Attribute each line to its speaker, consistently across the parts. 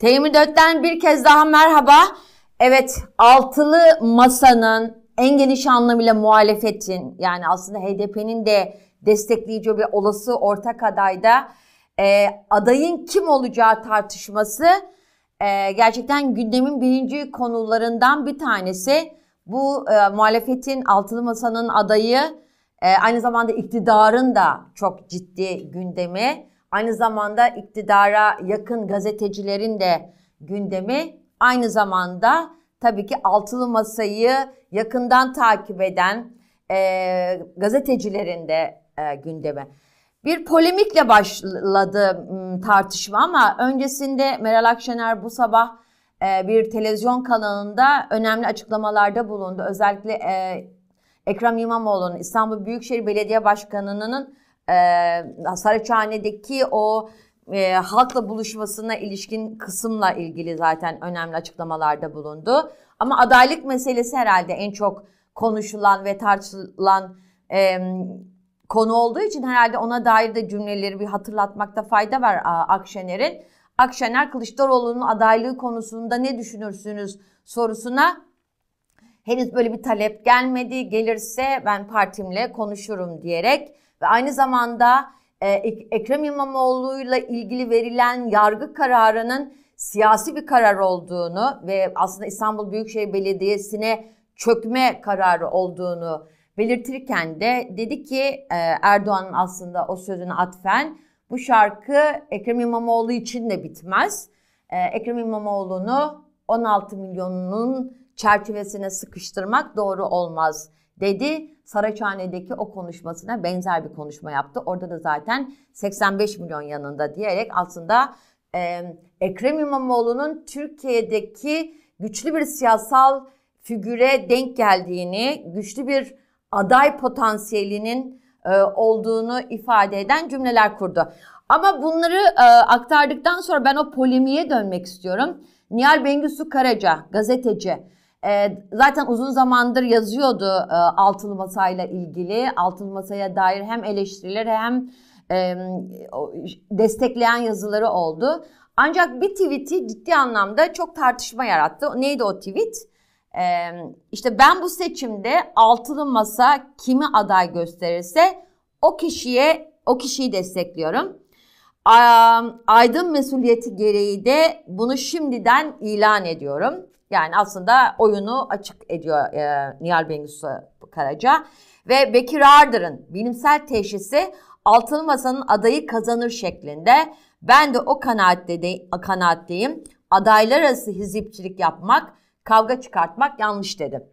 Speaker 1: T24'ten bir kez daha merhaba. Evet, altılı masanın en geniş anlamıyla muhalefetin yani aslında HDP'nin de destekleyici bir olası ortak adayda e, adayın kim olacağı tartışması e, gerçekten gündemin birinci konularından bir tanesi. Bu e, muhalefetin altılı masanın adayı e, aynı zamanda iktidarın da çok ciddi gündemi. Aynı zamanda iktidara yakın gazetecilerin de gündemi. Aynı zamanda tabii ki altılı masayı yakından takip eden e, gazetecilerin de e, gündemi. Bir polemikle başladı tartışma ama öncesinde Meral Akşener bu sabah e, bir televizyon kanalında önemli açıklamalarda bulundu. Özellikle e, Ekrem İmamoğlu'nun İstanbul Büyükşehir Belediye Başkanı'nın e, Saraçhane'deki o e, halkla buluşmasına ilişkin kısımla ilgili zaten önemli açıklamalarda bulundu. Ama adaylık meselesi herhalde en çok konuşulan ve tartışılan e, konu olduğu için herhalde ona dair de cümleleri bir hatırlatmakta fayda var Akşener'in. Akşener Kılıçdaroğlu'nun adaylığı konusunda ne düşünürsünüz sorusuna henüz böyle bir talep gelmedi. Gelirse ben partimle konuşurum diyerek ve aynı zamanda e, Ekrem İmamoğlu'yla ilgili verilen yargı kararının siyasi bir karar olduğunu ve aslında İstanbul Büyükşehir Belediyesi'ne çökme kararı olduğunu belirtirken de dedi ki e, Erdoğan'ın aslında o sözünü atfen bu şarkı Ekrem İmamoğlu için de bitmez. E, Ekrem İmamoğlu'nu 16 milyonunun çerçevesine sıkıştırmak doğru olmaz dedi. Saraçhane'deki o konuşmasına benzer bir konuşma yaptı. Orada da zaten 85 milyon yanında diyerek aslında e, Ekrem İmamoğlu'nun Türkiye'deki güçlü bir siyasal figüre denk geldiğini, güçlü bir aday potansiyelinin e, olduğunu ifade eden cümleler kurdu. Ama bunları e, aktardıktan sonra ben o polemiğe dönmek istiyorum. Nihal Bengüsü Karaca, gazeteci. E, zaten uzun zamandır yazıyordu e, altılı masayla ilgili. Altılı masaya dair hem eleştiriler hem e, destekleyen yazıları oldu. Ancak bir tweet'i ciddi anlamda çok tartışma yarattı. Neydi o tweet? Ee, işte ben bu seçimde altılı masa kimi aday gösterirse o kişiye o kişiyi destekliyorum. Aydın mesuliyeti gereği de bunu şimdiden ilan ediyorum. Yani aslında oyunu açık ediyor e, Nihal Bengüsü Karaca. Ve Bekir Ardır'ın bilimsel teşhisi Altılı Masa'nın adayı kazanır şeklinde. Ben de o kanaatte de, kanaatteyim. Adaylar arası hizipçilik yapmak kavga çıkartmak yanlış dedi.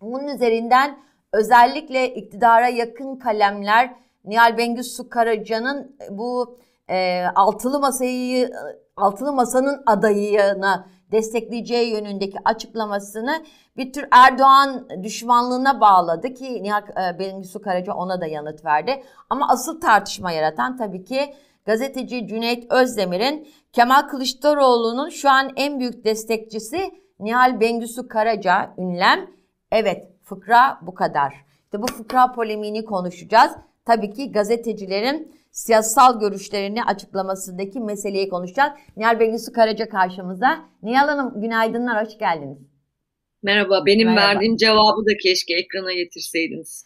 Speaker 1: Bunun üzerinden özellikle iktidara yakın kalemler Nihal Bengüsü Karaca'nın bu e, altılı masayı altılı masanın adayını destekleyeceği yönündeki açıklamasını bir tür Erdoğan düşmanlığına bağladı ki Nihal e, Bengüsü Karaca ona da yanıt verdi. Ama asıl tartışma yaratan tabii ki gazeteci Cüneyt Özdemir'in Kemal Kılıçdaroğlu'nun şu an en büyük destekçisi Nihal Bengüsü Karaca ünlem. Evet fıkra bu kadar. İşte bu fıkra polemiğini konuşacağız. Tabii ki gazetecilerin siyasal görüşlerini açıklamasındaki meseleyi konuşacağız. Nihal Bengüsü Karaca karşımızda. Nihal Hanım günaydınlar, hoş geldiniz.
Speaker 2: Merhaba, benim Merhaba. verdiğim cevabı da keşke ekrana getirseydiniz.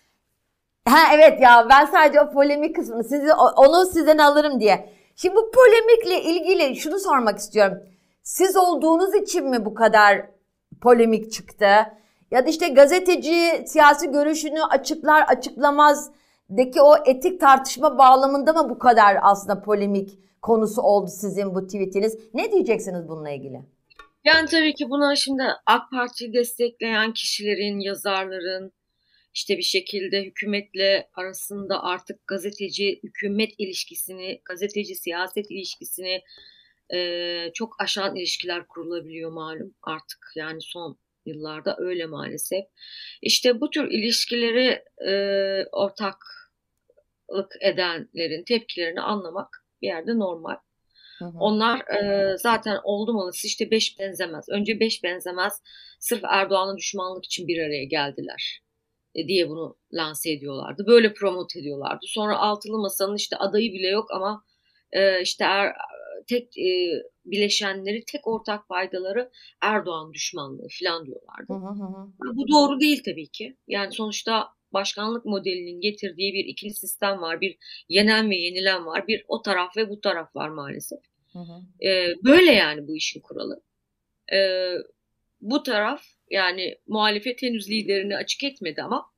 Speaker 1: Ha evet ya ben sadece o polemik kısmını sizi onu sizden alırım diye. Şimdi bu polemikle ilgili şunu sormak istiyorum. Siz olduğunuz için mi bu kadar polemik çıktı? Ya da işte gazeteci siyasi görüşünü açıklar açıklamaz deki o etik tartışma bağlamında mı bu kadar aslında polemik konusu oldu sizin bu tweetiniz? Ne diyeceksiniz bununla ilgili?
Speaker 2: Yani tabii ki buna şimdi AK Parti'yi destekleyen kişilerin, yazarların işte bir şekilde hükümetle arasında artık gazeteci hükümet ilişkisini, gazeteci siyaset ilişkisini e, çok aşan ilişkiler kurulabiliyor malum artık yani son yıllarda öyle maalesef. İşte bu tür ilişkileri e, ortaklık edenlerin tepkilerini anlamak bir yerde normal. Hı hı. Onlar e, zaten oldu mu işte beş benzemez. Önce beş benzemez sırf Erdoğan'a düşmanlık için bir araya geldiler e, diye bunu lanse ediyorlardı. Böyle promote ediyorlardı. Sonra altılı masanın işte adayı bile yok ama e, işte er, tek e, bileşenleri, tek ortak faydaları Erdoğan düşmanlığı falan diyorlardı.
Speaker 1: Hı hı hı.
Speaker 2: Bu doğru değil tabii ki. Yani sonuçta başkanlık modelinin getirdiği bir ikili sistem var. Bir yenen ve yenilen var. Bir o taraf ve bu taraf var maalesef.
Speaker 1: Hı hı.
Speaker 2: Ee, böyle yani bu işin kuralı. Ee, bu taraf yani muhalefet henüz liderini açık etmedi ama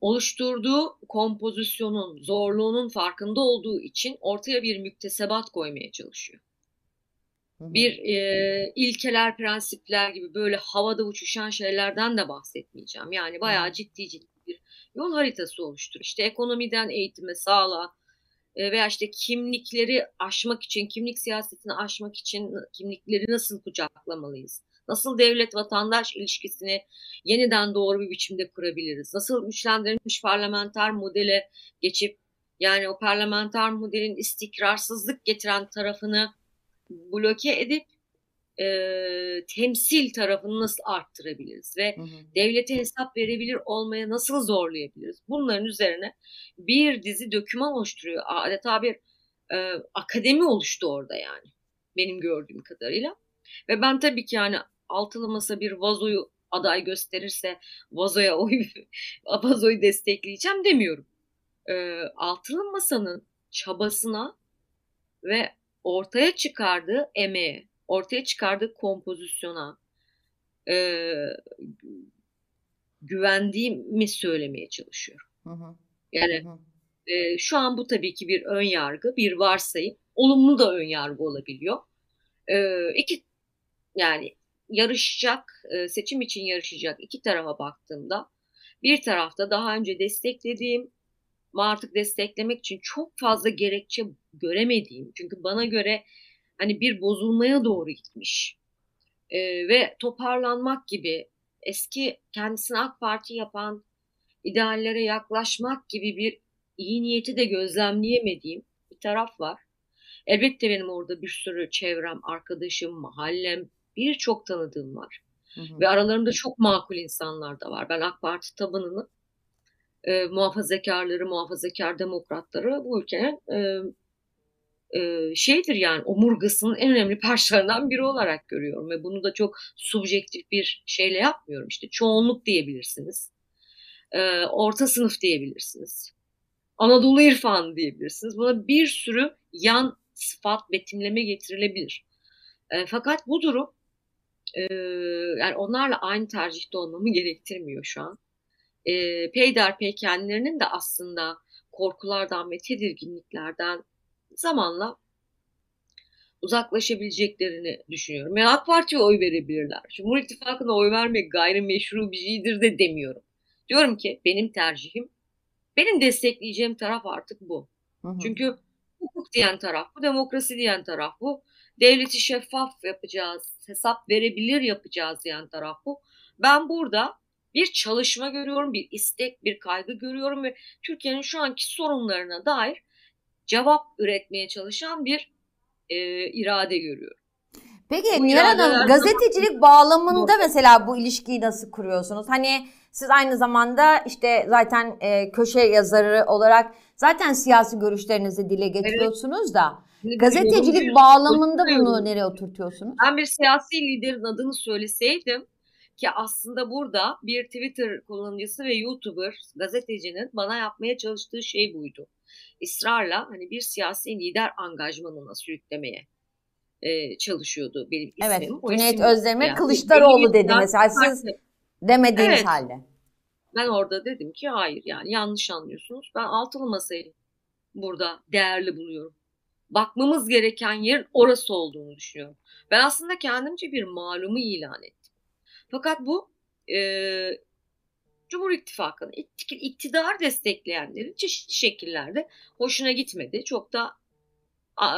Speaker 2: oluşturduğu kompozisyonun zorluğunun farkında olduğu için ortaya bir müktesebat koymaya çalışıyor. Bir e, ilkeler, prensipler gibi böyle havada uçuşan şeylerden de bahsetmeyeceğim. Yani bayağı ciddi ciddi bir yol haritası oluştur. İşte ekonomiden eğitime, sağlığa e, veya işte kimlikleri aşmak için, kimlik siyasetini aşmak için kimlikleri nasıl kucaklamalıyız? Nasıl devlet vatandaş ilişkisini yeniden doğru bir biçimde kurabiliriz? Nasıl güçlendirilmiş parlamenter modele geçip yani o parlamenter modelin istikrarsızlık getiren tarafını bloke edip e, temsil tarafını nasıl arttırabiliriz ve
Speaker 1: Hı hı.
Speaker 2: devlete hesap verebilir olmaya nasıl zorlayabiliriz? Bunların üzerine bir dizi döküman oluşturuyor. Adeta bir e, akademi oluştu orada yani benim gördüğüm kadarıyla. Ve ben tabii ki yani altılı masa bir vazoyu aday gösterirse vazoya oy vazoyu destekleyeceğim demiyorum. E, altılı masanın çabasına ve ortaya çıkardığı emeğe, ortaya çıkardığı kompozisyona e, güvendiğimi söylemeye çalışıyorum.
Speaker 1: Hı hı.
Speaker 2: Yani
Speaker 1: Hı hı.
Speaker 2: e, şu an bu tabii ki bir ön yargı, bir varsayım. Olumlu da ön yargı olabiliyor. E, iki yani yarışacak, e, seçim için yarışacak iki tarafa baktığımda bir tarafta daha önce desteklediğim artık desteklemek için çok fazla gerekçe göremediğim. Çünkü bana göre hani bir bozulmaya doğru gitmiş e, ve toparlanmak gibi eski kendisini AK Parti yapan ideallere yaklaşmak gibi bir iyi niyeti de gözlemleyemediğim bir taraf var. Elbette benim orada bir sürü çevrem, arkadaşım, mahallem, birçok tanıdığım var.
Speaker 1: Hı hı.
Speaker 2: Ve aralarında çok makul insanlar da var. Ben AK Parti tabanını e, muhafazakarları, muhafazakar demokratları bu ülkenin e, e, şeydir yani omurgasının en önemli parçalarından biri olarak görüyorum ve bunu da çok subjektif bir şeyle yapmıyorum. İşte çoğunluk diyebilirsiniz, e, orta sınıf diyebilirsiniz, Anadolu irfanı diyebilirsiniz. Buna bir sürü yan sıfat, betimleme getirilebilir. E, fakat bu durum e, yani onlarla aynı tercihte olmamı gerektirmiyor şu an e, peyderpey kendilerinin de aslında korkulardan ve tedirginliklerden zamanla uzaklaşabileceklerini düşünüyorum. Yani AK Parti'ye oy verebilirler. Cumhur İttifakı'na oy vermek gayrimeşru bir şeydir de demiyorum. Diyorum ki benim tercihim, benim destekleyeceğim taraf artık bu.
Speaker 1: Hı hı.
Speaker 2: Çünkü hukuk diyen taraf bu, demokrasi diyen taraf bu. Devleti şeffaf yapacağız, hesap verebilir yapacağız diyen taraf bu. Ben burada bir çalışma görüyorum, bir istek, bir kaygı görüyorum ve Türkiye'nin şu anki sorunlarına dair cevap üretmeye çalışan bir e, irade görüyorum.
Speaker 1: Peki Nihal Hanım gazetecilik bağlamında mesela bu ilişkiyi nasıl kuruyorsunuz? Hani siz aynı zamanda işte zaten e, köşe yazarı olarak zaten siyasi görüşlerinizi dile getiriyorsunuz da
Speaker 2: Şimdi
Speaker 1: gazetecilik
Speaker 2: bir-
Speaker 1: bağlamında bunu nereye oturtuyorsunuz?
Speaker 2: Ben bir siyasi liderin adını söyleseydim ki aslında burada bir Twitter kullanıcısı ve YouTuber gazetecinin bana yapmaya çalıştığı şey buydu. Israrla hani bir siyasi lider angajmanına sürüklemeye e, çalışıyordu benim ismim.
Speaker 1: Evet,
Speaker 2: O
Speaker 1: Cüneyt
Speaker 2: isim
Speaker 1: Özdemir
Speaker 2: yani
Speaker 1: Kılıçdaroğlu dedi mesela siz demediğiniz
Speaker 2: Evet.
Speaker 1: halde.
Speaker 2: Ben orada dedim ki hayır yani yanlış anlıyorsunuz. Ben altılı masayı burada değerli buluyorum. Bakmamız gereken yerin orası olduğunu düşünüyorum. Ben aslında kendimce bir malumu ilan ettim. Fakat bu e, Cumhur İttifakı'nı ikt- iktidar destekleyenlerin çeşitli şekillerde hoşuna gitmedi. Çok da e,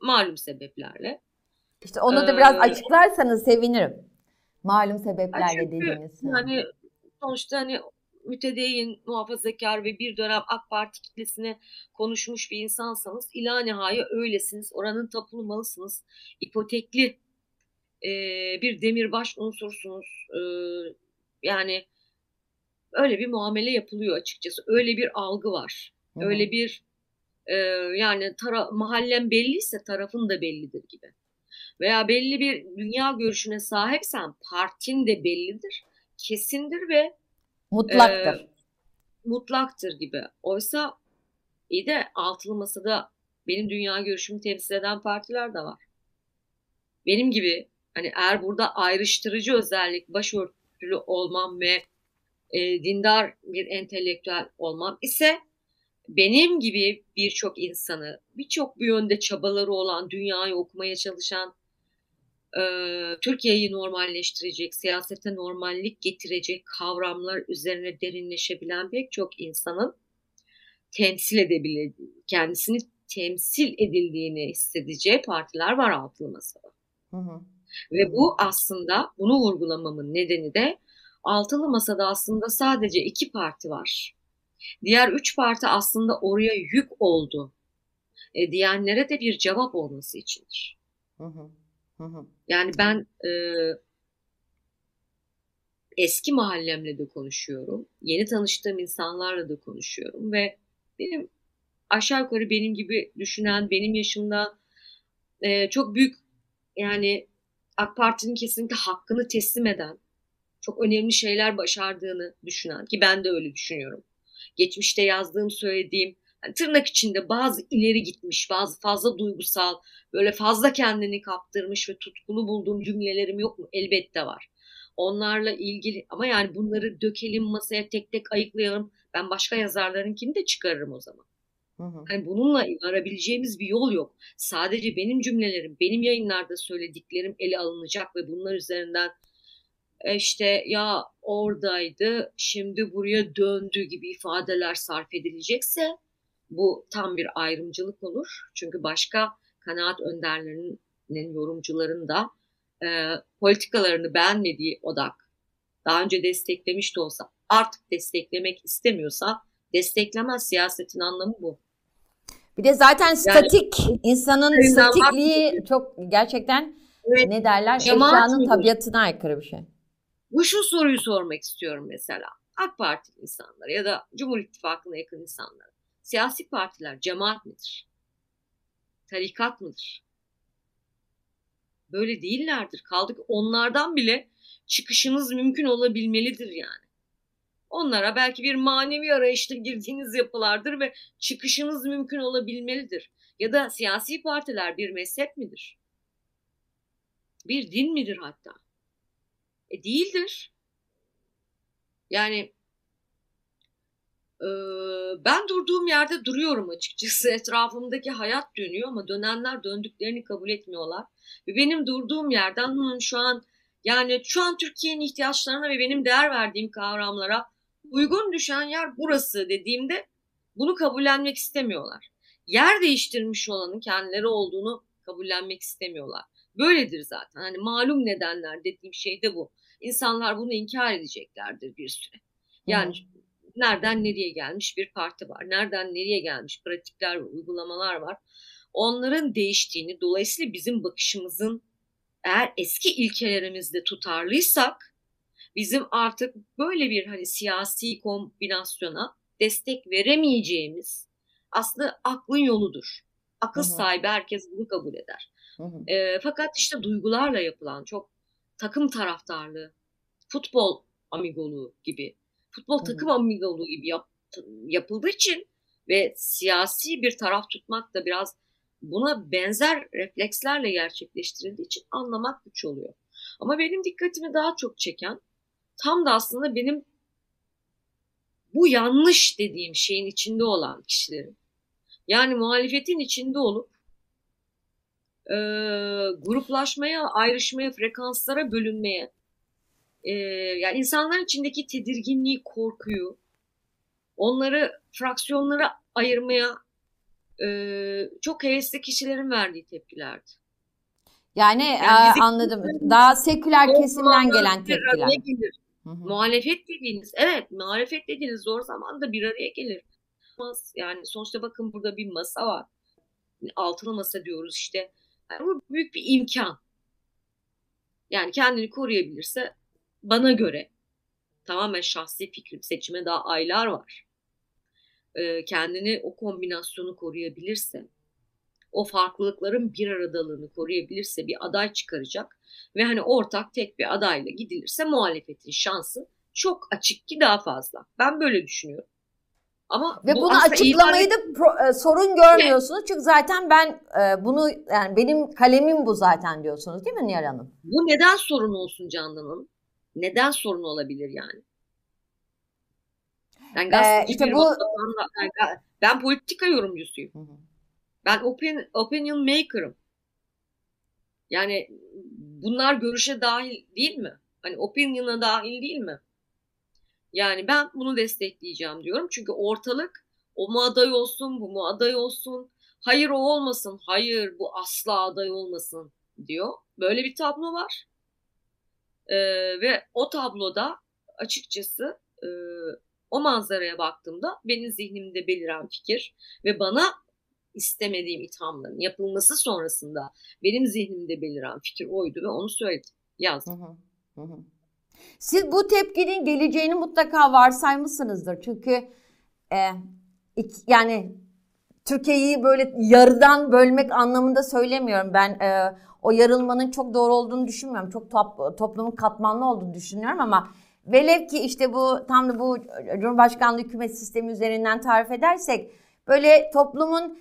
Speaker 2: malum sebeplerle.
Speaker 1: İşte onu da biraz
Speaker 2: Ee,
Speaker 1: açıklarsanız sevinirim. Malum sebeplerle
Speaker 2: çünkü
Speaker 1: dediğiniz.
Speaker 2: Yani sonuçta hani mütedeyyin, muhafazakar ve bir dönem AK Parti kitlesine konuşmuş bir insansanız ila nihaya öylesiniz. Oranın tapılmalısınız. İpotekli e, bir demirbaş unsursunuz. E, yani öyle bir muamele yapılıyor açıkçası. Öyle bir algı var.
Speaker 1: Hı hı.
Speaker 2: Öyle bir e, yani tara mahallen belliyse tarafın da bellidir gibi. Veya belli bir dünya görüşüne sahipsen partin de bellidir, kesindir ve
Speaker 1: Mutlaktır.
Speaker 2: e, mutlaktır gibi. Oysa iyi de altılı masada benim dünya görüşümü temsil eden partiler de var. Benim gibi hani eğer burada ayrıştırıcı özellik başörtülü olmam ve e, dindar bir entelektüel olmam ise benim gibi birçok insanı, birçok bir yönde çabaları olan, dünyayı okumaya çalışan, e, Türkiye'yi normalleştirecek, siyasete normallik getirecek kavramlar üzerine derinleşebilen pek çok insanın temsil edebildiği, kendisini temsil edildiğini hissedeceği partiler var altılı masada.
Speaker 1: Hı hı.
Speaker 2: Ve bu aslında bunu vurgulamamın nedeni de altılı masada aslında sadece iki parti var. Diğer üç parti aslında oraya yük oldu. E, diyenlere de bir cevap olması içindir.
Speaker 1: Hı hı. Hı hı.
Speaker 2: Yani ben e, eski mahallemle de konuşuyorum. Yeni tanıştığım insanlarla da konuşuyorum ve benim aşağı yukarı benim gibi düşünen, benim yaşımda e, çok büyük yani AK Parti'nin kesinlikle hakkını teslim eden, çok önemli şeyler başardığını düşünen ki ben de öyle düşünüyorum. Geçmişte yazdığım, söylediğim, yani tırnak içinde bazı ileri gitmiş, bazı fazla duygusal, böyle fazla kendini kaptırmış ve tutkulu bulduğum cümlelerim yok mu? Elbette var. Onlarla ilgili ama yani bunları dökelim masaya tek tek ayıklayalım. Ben başka yazarlarınkini de çıkarırım o zaman.
Speaker 1: Hı hı.
Speaker 2: Hani bununla varabileceğimiz bir yol yok. Sadece benim cümlelerim, benim yayınlarda söylediklerim ele alınacak ve bunlar üzerinden e, işte ya oradaydı, şimdi buraya döndü gibi ifadeler sarf edilecekse bu tam bir ayrımcılık olur. Çünkü başka kanaat önderlerinin, yorumcuların da e, politikalarını beğenmediği odak daha önce desteklemiş de olsa artık desteklemek istemiyorsa desteklemez. Siyasetin anlamı bu.
Speaker 1: Bir de zaten statik insanın statikliği çok gerçekten
Speaker 2: Evet.
Speaker 1: ne derler eşyanın tabiatına aykırı bir şey.
Speaker 2: Bu şu soruyu sormak istiyorum mesela. AK Parti insanları ya da Cumhur İttifakı'na yakın insanlar. Siyasi partiler cemaat midir? Tarikat mıdır? Böyle değillerdir. Kaldık onlardan bile çıkışınız mümkün olabilmelidir yani. Onlara belki bir manevi arayışta girdiğiniz yapılardır ve çıkışınız mümkün olabilmelidir. Ya da siyasi partiler bir mezhep midir? Bir din midir hatta? E değildir. Yani e, ben durduğum yerde duruyorum açıkçası. Etrafımdaki hayat dönüyor ama dönenler döndüklerini kabul etmiyorlar. Ve benim durduğum yerden "Hı, şu an yani şu an Türkiye'nin ihtiyaçlarına ve benim değer verdiğim kavramlara uygun düşen yer burası dediğimde bunu kabullenmek istemiyorlar. Yer değiştirmiş olanın kendileri olduğunu kabullenmek istemiyorlar. Böyledir zaten. Hani malum nedenler dediğim şey de bu. İnsanlar bunu inkar edeceklerdir bir süre. Yani nereden nereye gelmiş bir parti var. Nereden nereye gelmiş pratikler ve uygulamalar var. Onların değiştiğini dolayısıyla bizim bakışımızın eğer eski ilkelerimizde tutarlıysak bizim artık böyle bir hani siyasi kombinasyona destek veremeyeceğimiz aslında aklın yoludur. Akıl
Speaker 1: Hı hı.
Speaker 2: sahibi herkes bunu kabul eder.
Speaker 1: Hı hı.
Speaker 2: E, fakat işte duygularla yapılan çok takım taraftarlığı, futbol amigoluğu gibi, futbol
Speaker 1: Hı hı.
Speaker 2: takım amigoluğu gibi yap, yapıldığı için ve siyasi bir taraf tutmak da biraz buna benzer reflekslerle gerçekleştirildiği için anlamak güç oluyor. Ama benim dikkatimi daha çok çeken tam da aslında benim bu yanlış dediğim şeyin içinde olan kişilerin. Yani muhalefetin içinde olup e, gruplaşmaya, ayrışmaya, frekanslara bölünmeye, e, yani insanların içindeki tedirginliği, korkuyu, onları fraksiyonlara ayırmaya e, çok hevesli kişilerin verdiği tepkilerdi.
Speaker 1: Yani,
Speaker 2: Yani bizim-
Speaker 1: anladım. Daha seküler kesimden gelen tepkiler.
Speaker 2: Muhalefet dediğiniz, evet muhalefet dediğiniz zor zamanda bir araya gelir. Yani sonuçta bakın burada bir masa var. Altılı masa diyoruz işte. Yani bu büyük bir imkan. Yani kendini koruyabilirse bana göre tamamen şahsi fikrim seçime daha aylar var. e, kendini o kombinasyonu koruyabilirse, o farklılıkların bir aradalığını koruyabilirse bir aday çıkaracak ve hani ortak tek bir adayla gidilirse muhalefetin şansı çok açık ki daha fazla. Ben böyle düşünüyorum. Ama
Speaker 1: ve
Speaker 2: bu
Speaker 1: bunu açıklamayı da pro- e, sorun görmüyorsunuz. Çünkü zaten ben e, bunu yani benim kalemim bu zaten diyorsunuz değil mi Nihal Hanım?
Speaker 2: bu neden sorun olsun Candan Hanım? Neden sorun olabilir yani? Ben gazeteci
Speaker 1: işte
Speaker 2: bir
Speaker 1: bu-
Speaker 2: ben politika yorumcusuyum.
Speaker 1: Hı hı.
Speaker 2: Ben opinion, maker'ım. Yani bunlar görüşe dahil değil mi? Hani opinion'a dahil değil mi? Yani ben bunu destekleyeceğim diyorum. Çünkü ortalık o mu aday olsun, bu mu aday olsun, hayır o olmasın, hayır bu asla aday olmasın diyor. Böyle bir tablo var. Ee, ve o tabloda açıkçası e, o manzaraya baktığımda benim zihnimde beliren fikir ve bana istemediğim ithamların yapılması sonrasında benim zihnimde beliren fikir oydu ve onu söyledim, yazdım.
Speaker 1: Hı hı. Siz bu tepkinin geleceğini mutlaka varsaymışsınızdır. Çünkü e, ik- yani Türkiye'yi böyle yarıdan bölmek anlamında söylemiyorum. Ben e, o yarılmanın çok doğru olduğunu düşünmüyorum. Çok top, toplumun katmanlı olduğunu düşünüyorum ama velev ki işte bu tam da bu Cumhurbaşkanlığı hükümet sistemi üzerinden tarif edersek böyle toplumun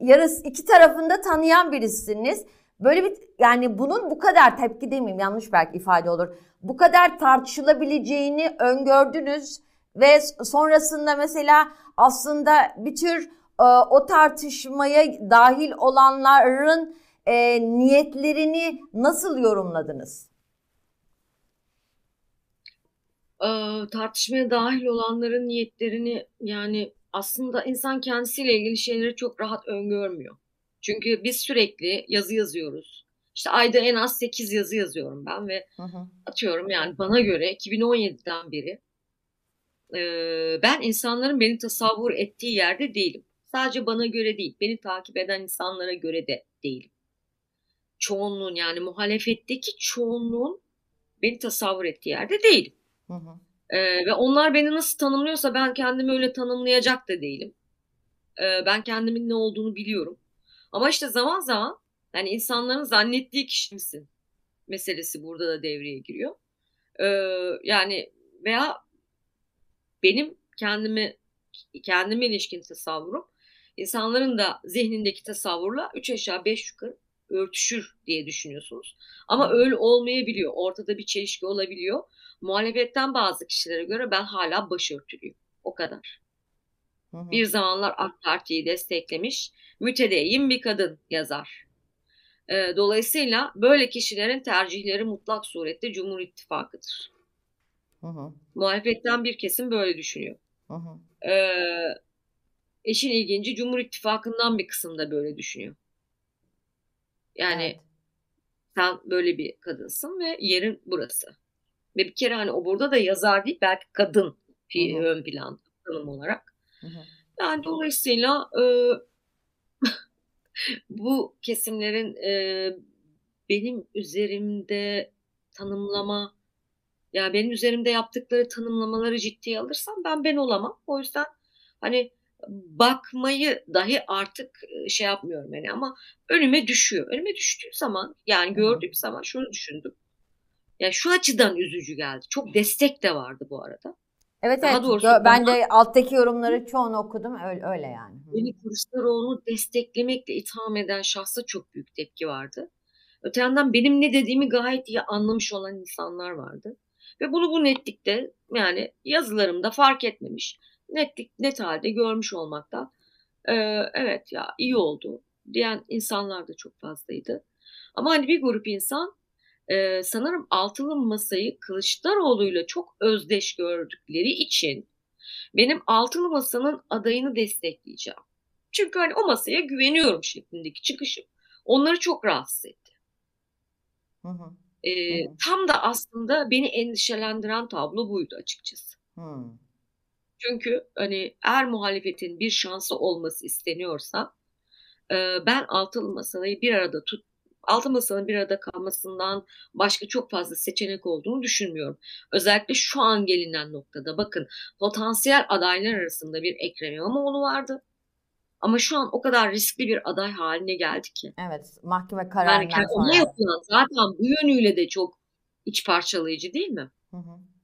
Speaker 1: yarısı iki tarafında tanıyan birisiniz. Böyle bir yani bunun bu kadar tepki demeyeyim yanlış belki ifade olur. Bu kadar tartışılabileceğini öngördünüz ve sonrasında mesela aslında bir tür e, o tartışmaya dahil olanların e, niyetlerini nasıl yorumladınız?
Speaker 2: Ee, tartışmaya dahil olanların niyetlerini yani aslında insan kendisiyle ilgili şeyleri çok rahat öngörmüyor. Çünkü biz sürekli yazı yazıyoruz. İşte ayda en az 8 yazı yazıyorum ben ve
Speaker 1: Hı hı.
Speaker 2: atıyorum yani bana göre 2017'den beri e, ben insanların beni tasavvur ettiği yerde değilim. Sadece bana göre değil, beni takip eden insanlara göre de değilim. Çoğunluğun yani muhalefetteki çoğunluğun beni tasavvur ettiği yerde değilim.
Speaker 1: Hı hı.
Speaker 2: Ee, ve onlar beni nasıl tanımlıyorsa ben kendimi öyle tanımlayacak da değilim. Ee, ben kendimin ne olduğunu biliyorum. Ama işte zaman zaman yani insanların zannettiği kişi misin meselesi burada da devreye giriyor. Ee, yani veya benim kendimi kendime ilişkin tasavvurum insanların da zihnindeki tasavvurla üç aşağı beş yukarı örtüşür diye düşünüyorsunuz. Ama öyle olmayabiliyor. Ortada bir çelişki olabiliyor. Muhalefetten bazı kişilere göre ben hala başörtülüyüm. O kadar.
Speaker 1: Hı hı.
Speaker 2: Bir zamanlar AK Parti'yi desteklemiş mütedeyyin bir kadın yazar. Ee, dolayısıyla böyle kişilerin tercihleri mutlak surette Cumhur İttifakı'dır.
Speaker 1: Hı hı.
Speaker 2: Muhalefetten bir kesim böyle düşünüyor.
Speaker 1: Hı hı.
Speaker 2: İşin ilginci Cumhur İttifakı'ndan bir kısım da böyle düşünüyor. Yani
Speaker 1: Evet.
Speaker 2: sen böyle bir kadınsın ve yerin burası. Ve bir kere hani o burada da yazar değil belki kadın fi-
Speaker 1: Hı hı.
Speaker 2: ön plan tanım olarak.
Speaker 1: Hı hı.
Speaker 2: Yani dolayısıyla e, bu kesimlerin e, benim üzerimde tanımlama ya benim üzerimde yaptıkları tanımlamaları ciddiye alırsam ben ben olamam. O yüzden hani bakmayı dahi artık şey yapmıyorum yani ama önüme düşüyor. Önüme düştüğü zaman yani gördüğüm zaman şunu düşündüm. Yani şu açıdan üzücü geldi. Çok destek de vardı bu arada.
Speaker 1: Evet
Speaker 2: Daha
Speaker 1: evet.
Speaker 2: doğrusu
Speaker 1: ben de alttaki yorumları çoğunu okudum. Öyle, öyle yani.
Speaker 2: Beni Kılıçdaroğlu'nu desteklemekle itham eden şahsa çok büyük tepki vardı. Öte yandan benim ne dediğimi gayet iyi anlamış olan insanlar vardı. Ve bunu bu netlikte yani yazılarımda fark etmemiş. Netlik net halde görmüş olmakta. Ee, evet ya iyi oldu diyen insanlar da çok fazlaydı. Ama hani bir grup insan e, sanırım altılı masayı Kılıçdaroğlu'yla çok özdeş gördükleri için benim altılı masanın adayını destekleyeceğim. Çünkü hani o masaya güveniyorum şeklindeki çıkışım onları çok rahatsız etti.
Speaker 1: Hı hı. Hı hı.
Speaker 2: tam da aslında beni endişelendiren tablo buydu açıkçası.
Speaker 1: Hı.
Speaker 2: Çünkü hani eğer muhalefetin bir şansı olması isteniyorsa e, ben altılı masayı bir arada tut altı masanın bir arada kalmasından başka çok fazla seçenek olduğunu düşünmüyorum. Özellikle şu an gelinen noktada bakın potansiyel adaylar arasında bir Ekrem İmamoğlu vardı. Ama şu an o kadar riskli bir aday haline geldi ki.
Speaker 1: Evet, mahkeme
Speaker 2: Yani
Speaker 1: kararından
Speaker 2: ona
Speaker 1: sonra.
Speaker 2: yapılan zaten bu yönüyle de çok iç parçalayıcı değil mi?
Speaker 1: Hı hı.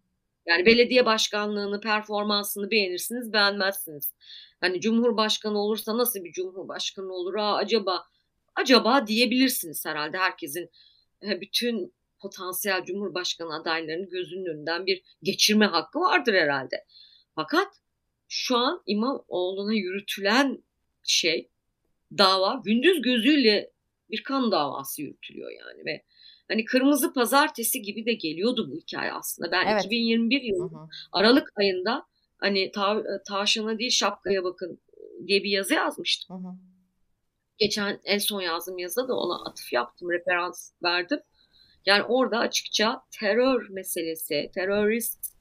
Speaker 2: Yani belediye başkanlığını, performansını beğenirsiniz, beğenmezsiniz. Hani cumhurbaşkanı olursa nasıl bir cumhurbaşkanı olur? Aa, acaba acaba diyebilirsiniz herhalde herkesin e, bütün potansiyel cumhurbaşkanı adaylarının gözünün önünden bir geçirme hakkı vardır herhalde. Fakat şu an İmamoğlu'na yürütülen şey dava gündüz gözüyle bir kan davası yürütülüyor yani ve hani kırmızı pazartesi gibi de geliyordu bu hikaye aslında. Ben
Speaker 1: Evet.
Speaker 2: 2021
Speaker 1: Hı
Speaker 2: yılı
Speaker 1: hı.
Speaker 2: Aralık ayında hani ta, tavşana değil şapkaya bakın diye bir yazı yazmıştım.
Speaker 1: Hı hı.
Speaker 2: Geçen en son yazdığım yazıda da ona atıf yaptım, referans verdim. Yani orada açıkça terör meselesi, terörist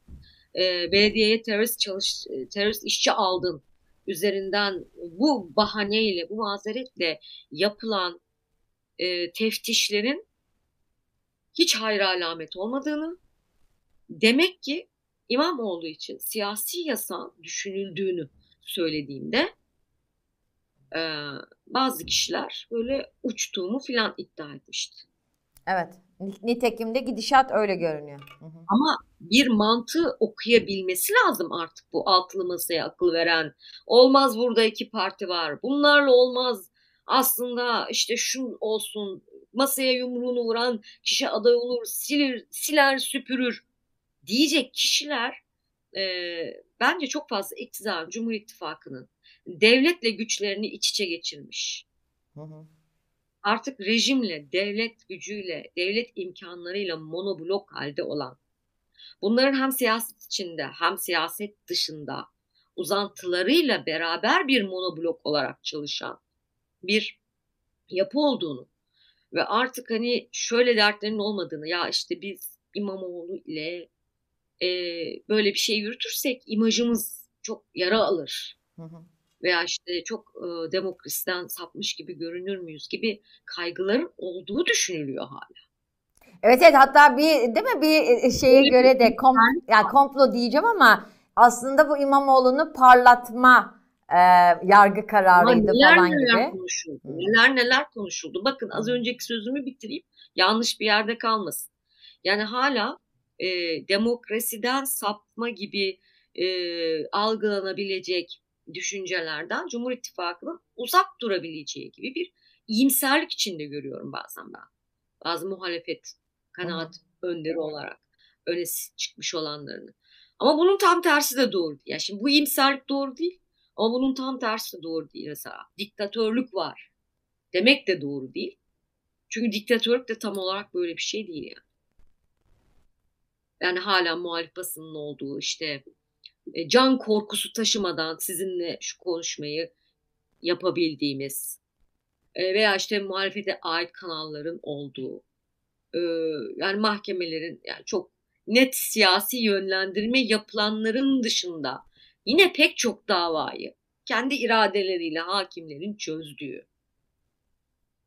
Speaker 2: e, belediyeye terörist çalış e, terörist işçi aldın üzerinden bu bahaneyle, bu mazeretle yapılan e, teftişlerin hiç hayır alamet olmadığını, demek ki İmamoğlu için siyasi yasa düşünüldüğünü söylediğimde e, bazı kişiler böyle uçtuğumu filan iddia etmişti.
Speaker 1: Evet. Nitekim de gidişat öyle görünüyor. Hı hı.
Speaker 2: Ama bir mantığı okuyabilmesi lazım artık bu altılı masaya akıl veren. Olmaz burada iki parti var. Bunlarla olmaz. Aslında işte şu olsun. Masaya yumruğunu vuran kişi aday olur. Silir, siler süpürür diyecek kişiler e, bence çok fazla iktidar Cumhur İttifakı'nın devletle güçlerini iç içe geçirmiş.
Speaker 1: Hı hı.
Speaker 2: Artık rejimle, devlet gücüyle, devlet imkanlarıyla monoblok halde olan, bunların hem siyaset içinde hem siyaset dışında uzantılarıyla beraber bir monoblok olarak çalışan bir yapı olduğunu ve artık hani şöyle dertlerin olmadığını ya işte biz İmamoğlu ile e, böyle bir şey yürütürsek imajımız çok yara alır
Speaker 1: Hı hı.
Speaker 2: veya işte çok e, demokrasiden sapmış gibi görünür müyüz gibi kaygıların olduğu düşünülüyor hala.
Speaker 1: Evet evet hatta bir değil mi bir şeye
Speaker 2: Öyle
Speaker 1: göre de kom yani komplo diyeceğim ama aslında bu İmamoğlu'nu parlatma e, yargı kararıydı
Speaker 2: neler
Speaker 1: falan
Speaker 2: neler
Speaker 1: gibi.
Speaker 2: konuşuldu.
Speaker 1: Hı.
Speaker 2: Neler neler konuşuldu. Bakın az
Speaker 1: Hı.
Speaker 2: önceki sözümü bitireyim. Yanlış bir yerde kalmasın. Yani hala e, demokrasiden sapma gibi e, algılanabilecek düşüncelerden Cumhur İttifakı'nın uzak durabileceği gibi bir iyimserlik içinde görüyorum bazen ben. Bazı muhalefet kanaat önderi olarak öne çıkmış olanlarını. Ama bunun tam tersi de doğru değil. Yani şimdi bu iyimserlik doğru değil. Ama bunun tam tersi doğru değil mesela. Diktatörlük var. Demek de doğru değil. Çünkü diktatörlük de tam olarak böyle bir şey değil yani. Yani hala muhalif basının olduğu işte e, can korkusu taşımadan sizinle şu konuşmayı yapabildiğimiz e, veya işte muhalefete ait kanalların olduğu e, yani mahkemelerin yani çok net siyasi yönlendirme yapılanların dışında yine pek çok davayı kendi iradeleriyle hakimlerin çözdüğü.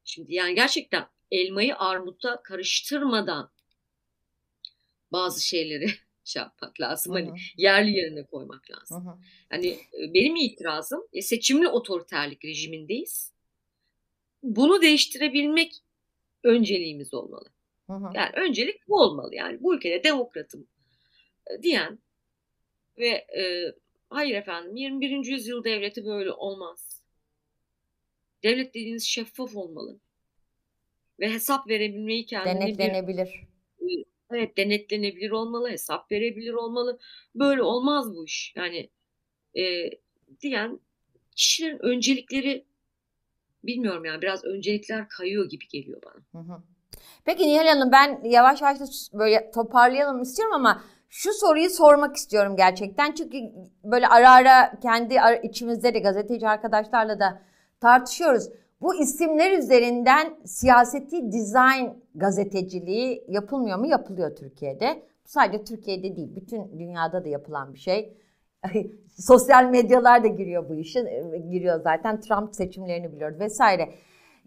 Speaker 2: Şimdi yani gerçekten elmayı armutla karıştırmadan bazı şeyleri şey yapmak lazım.
Speaker 1: Hı
Speaker 2: Hani
Speaker 1: hı.
Speaker 2: yerli yerine koymak
Speaker 1: Hı
Speaker 2: lazım.
Speaker 1: hı.
Speaker 2: Yani e, benim itirazım e, seçimli otoriterlik rejimindeyiz. Bunu değiştirebilmek önceliğimiz olmalı.
Speaker 1: Hı hı.
Speaker 2: Yani öncelik bu olmalı. Yani bu ülkede demokratım e, diyen ve e, hayır efendim 21. yüzyıl devleti böyle olmaz. Devlet dediğiniz şeffaf olmalı. Ve hesap verebilmeyi kendine bir
Speaker 1: Denetlenebilir.
Speaker 2: evet denetlenebilir olmalı, hesap verebilir olmalı. Böyle olmaz bu iş. Yani e, diyen kişilerin öncelikleri bilmiyorum yani biraz öncelikler kayıyor gibi geliyor bana.
Speaker 1: Hı hı. Peki Nihal Hanım ben yavaş yavaş da böyle toparlayalım istiyorum ama şu soruyu sormak istiyorum gerçekten. Çünkü böyle ara ara kendi içimizde de gazeteci arkadaşlarla da tartışıyoruz. Bu isimler üzerinden siyaseti dizayn gazeteciliği yapılmıyor mu? Yapılıyor Türkiye'de. Bu sadece Türkiye'de değil, bütün dünyada da yapılan bir şey. Sosyal medyalar da giriyor bu işe, giriyor zaten. Trump seçimlerini biliyoruz vesaire.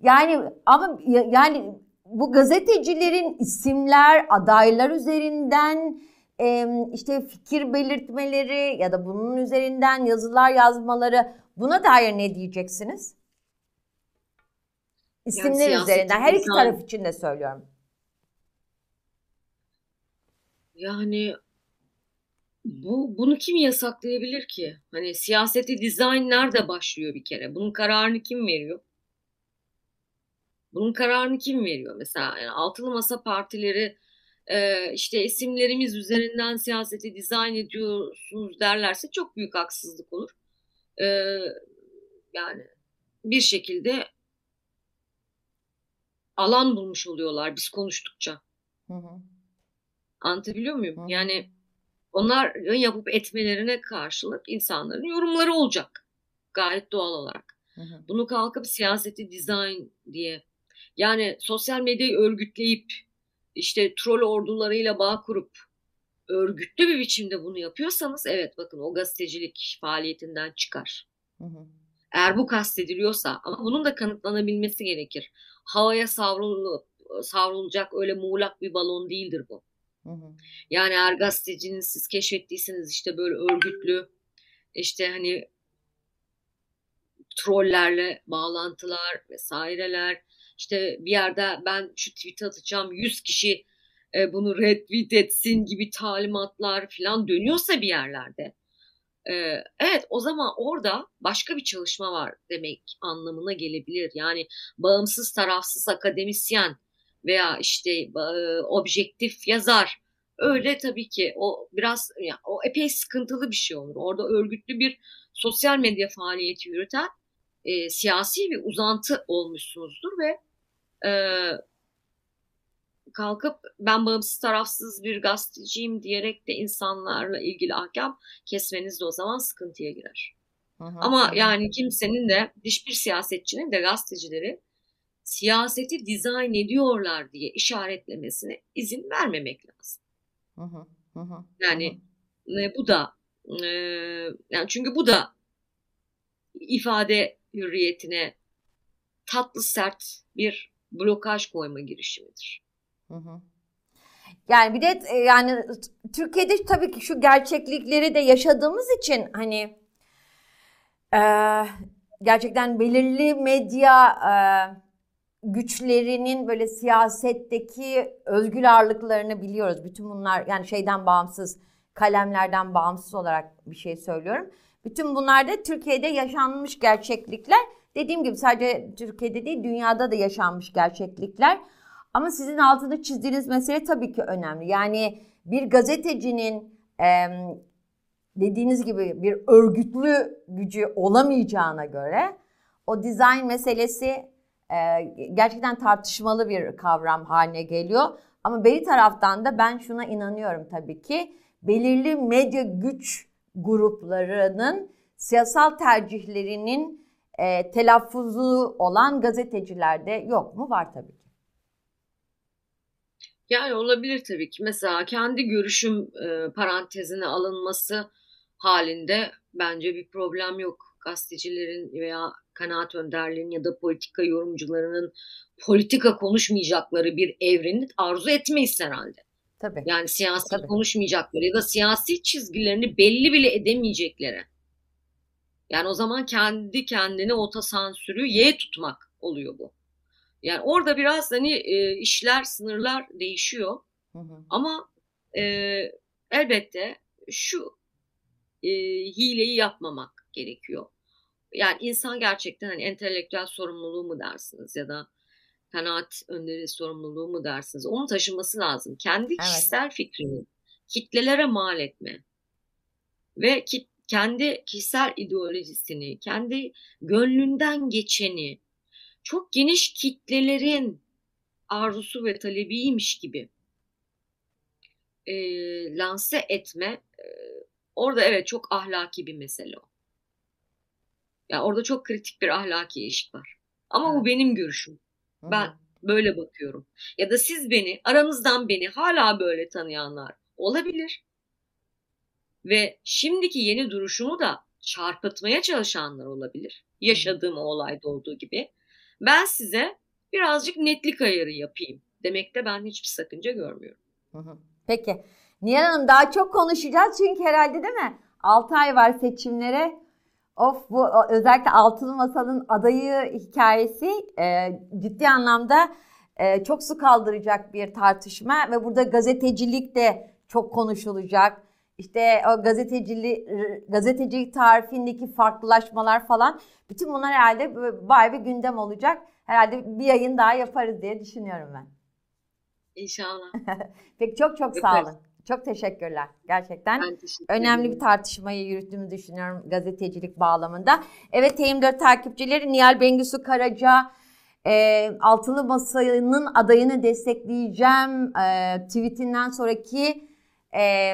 Speaker 1: Yani ama ya- yani bu gazetecilerin isimler, adaylar üzerinden işte fikir belirtmeleri ya da bunun üzerinden yazılar yazmaları buna dair ne diyeceksiniz? İsimler yani üzerinden her iki taraf için de söylüyorum.
Speaker 2: Yani bu bunu kim yasaklayabilir ki? Hani siyaseti dizayn nerede başlıyor bir kere? Bunun kararını kim veriyor? Bunun kararını kim veriyor? Mesela yani altılı masa partileri e, işte isimlerimiz üzerinden siyaseti dizayn ediyorsunuz derlerse çok büyük haksızlık olur. E, yani bir şekilde alan bulmuş oluyorlar biz konuştukça. Hı hı. Anlatabiliyor muyum? Hı hı. Yani onların yapıp etmelerine karşılık insanların yorumları olacak. Gayet doğal olarak. Hı hı. Bunu kalkıp siyaseti dizayn diye yani sosyal medyayı örgütleyip işte troll ordularıyla bağ kurup örgütlü bir biçimde bunu yapıyorsanız evet bakın o gazetecilik faaliyetinden çıkar. Hı hı. Eğer bu kastediliyorsa ama bunun da kanıtlanabilmesi gerekir. Havaya savrulup savrulacak öyle muğlak bir balon değildir bu. Hı hı. Yani eğer gazetecinin siz keşfettiyseniz işte böyle örgütlü işte hani trollerle bağlantılar vesaireler işte bir yerde ben şu tweet atacağım 100 kişi e, bunu retweet etsin gibi talimatlar falan dönüyorsa bir yerlerde e, evet o zaman orada başka bir çalışma var demek anlamına gelebilir. Yani bağımsız tarafsız akademisyen veya işte e, objektif yazar öyle tabii ki o biraz yani o epey sıkıntılı bir şey olur. Orada örgütlü bir sosyal medya faaliyeti yürüten e, siyasi bir uzantı olmuşsunuzdur ve e, kalkıp ben bağımsız tarafsız bir gazeteciyim diyerek de insanlarla ilgili ahkam kesmeniz de o zaman sıkıntıya girer. Aha, Ama aha. yani kimsenin de hiçbir siyasetçinin de gazetecileri siyaseti dizayn ediyorlar diye işaretlemesine izin vermemek lazım. Aha, aha, yani aha. bu da e, yani çünkü bu da ifade hürriyetine tatlı sert bir blokaj koyma girişimidir. Hı hı.
Speaker 1: Yani bir de e, yani Türkiye'de tabii ki şu gerçeklikleri de yaşadığımız için hani e, gerçekten belirli medya e, güçlerinin böyle siyasetteki özgür ağırlıklarını biliyoruz. Bütün bunlar yani şeyden bağımsız, kalemlerden bağımsız olarak bir şey söylüyorum. Bütün bunlar da Türkiye'de yaşanmış gerçeklikler. Dediğim gibi sadece Türkiye'de değil dünyada da yaşanmış gerçeklikler. Ama sizin altını çizdiğiniz mesele tabii ki önemli. Yani bir gazetecinin e, dediğiniz gibi bir örgütlü gücü olamayacağına göre o dizayn meselesi e, gerçekten tartışmalı bir kavram haline geliyor. Ama beri taraftan da ben şuna inanıyorum tabii ki belirli medya güç gruplarının siyasal tercihlerinin e, telaffuzu olan gazetecilerde yok mu? Var tabii ki.
Speaker 2: Yani olabilir tabii ki. Mesela kendi görüşüm e, parantezine alınması halinde bence bir problem yok. Gazetecilerin veya kanaat önderliğinin ya da politika yorumcularının politika konuşmayacakları bir evreni arzu etmeyiz herhalde. Tabii. Yani siyasi Tabii. konuşmayacakları ya da siyasi çizgilerini belli bile edemeyecekleri yani o zaman kendi kendine otosansürü ye tutmak oluyor bu. Yani orada biraz hani e, işler, sınırlar değişiyor. Hı hı. Ama e, elbette şu e, hileyi yapmamak gerekiyor. Yani insan gerçekten hani entelektüel sorumluluğu mu dersiniz ya da kanaat önderi sorumluluğu mu dersiniz? Onu taşıması lazım. Kendi kişisel evet. fikrini kitlelere mal etme ve kit kendi kişisel ideolojisini, kendi gönlünden geçeni çok geniş kitlelerin arzusu ve talebiymiş gibi e, lanse etme e, orada evet çok ahlaki bir mesele o. Yani orada çok kritik bir ahlaki eşik var. Ama evet. bu benim görüşüm. Ben böyle bakıyorum. Ya da siz beni, aranızdan beni hala böyle tanıyanlar olabilir ve şimdiki yeni duruşumu da çarpıtmaya çalışanlar olabilir. Yaşadığım o olayda olduğu gibi. Ben size birazcık netlik ayarı yapayım demekte ben hiçbir sakınca görmüyorum.
Speaker 1: Hı hı. Peki. Nihal Hanım daha çok konuşacağız çünkü herhalde değil mi? 6 ay var seçimlere. Of bu özellikle Altılı Masa'nın adayı hikayesi e, ciddi anlamda e, çok su kaldıracak bir tartışma ve burada gazetecilik de çok konuşulacak. İşte o gazetecilik, gazetecilik tarifindeki farklılaşmalar falan bütün bunlar herhalde bayağı bir gündem olacak. Herhalde bir yayın daha yaparız diye düşünüyorum ben.
Speaker 2: İnşallah.
Speaker 1: Peki çok çok sağ
Speaker 2: Yaparız.
Speaker 1: olun. Çok teşekkürler. Gerçekten
Speaker 2: teşekkür
Speaker 1: önemli bir tartışmayı yürüttüğümü düşünüyorum gazetecilik bağlamında. Evet TM4 takipçileri Nihal Bengisu Karaca e, Altılı Masa'nın adayını destekleyeceğim e, tweetinden sonraki e,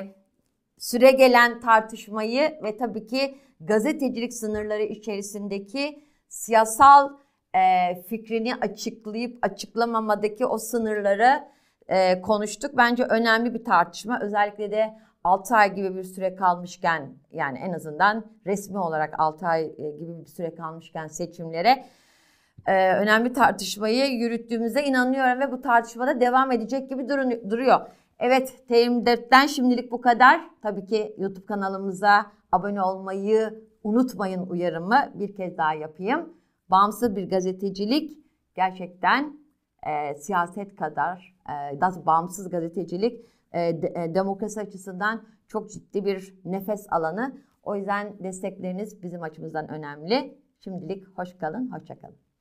Speaker 1: süre gelen tartışmayı ve tabii ki gazetecilik sınırları içerisindeki siyasal e, fikrini açıklayıp açıklamamadaki o sınırları e, konuştuk. Bence önemli bir tartışma. Özellikle de 6 ay gibi bir süre kalmışken yani en azından resmi olarak 6 ay e, gibi bir süre kalmışken seçimlere e, önemli tartışmayı yürüttüğümüze inanıyorum ve bu tartışmada devam edecek gibi durun- duruyor. Evet TM4'ten şimdilik bu kadar. Tabii ki YouTube kanalımıza abone olmayı unutmayın uyarımı bir kez daha yapayım. Bağımsız bir gazetecilik gerçekten e, siyaset kadar, e, daha bağımsız gazetecilik e, de- e, demokrasi açısından çok ciddi bir nefes alanı. O yüzden destekleriniz bizim açımızdan önemli. Şimdilik hoş kalın, hoşça kalın.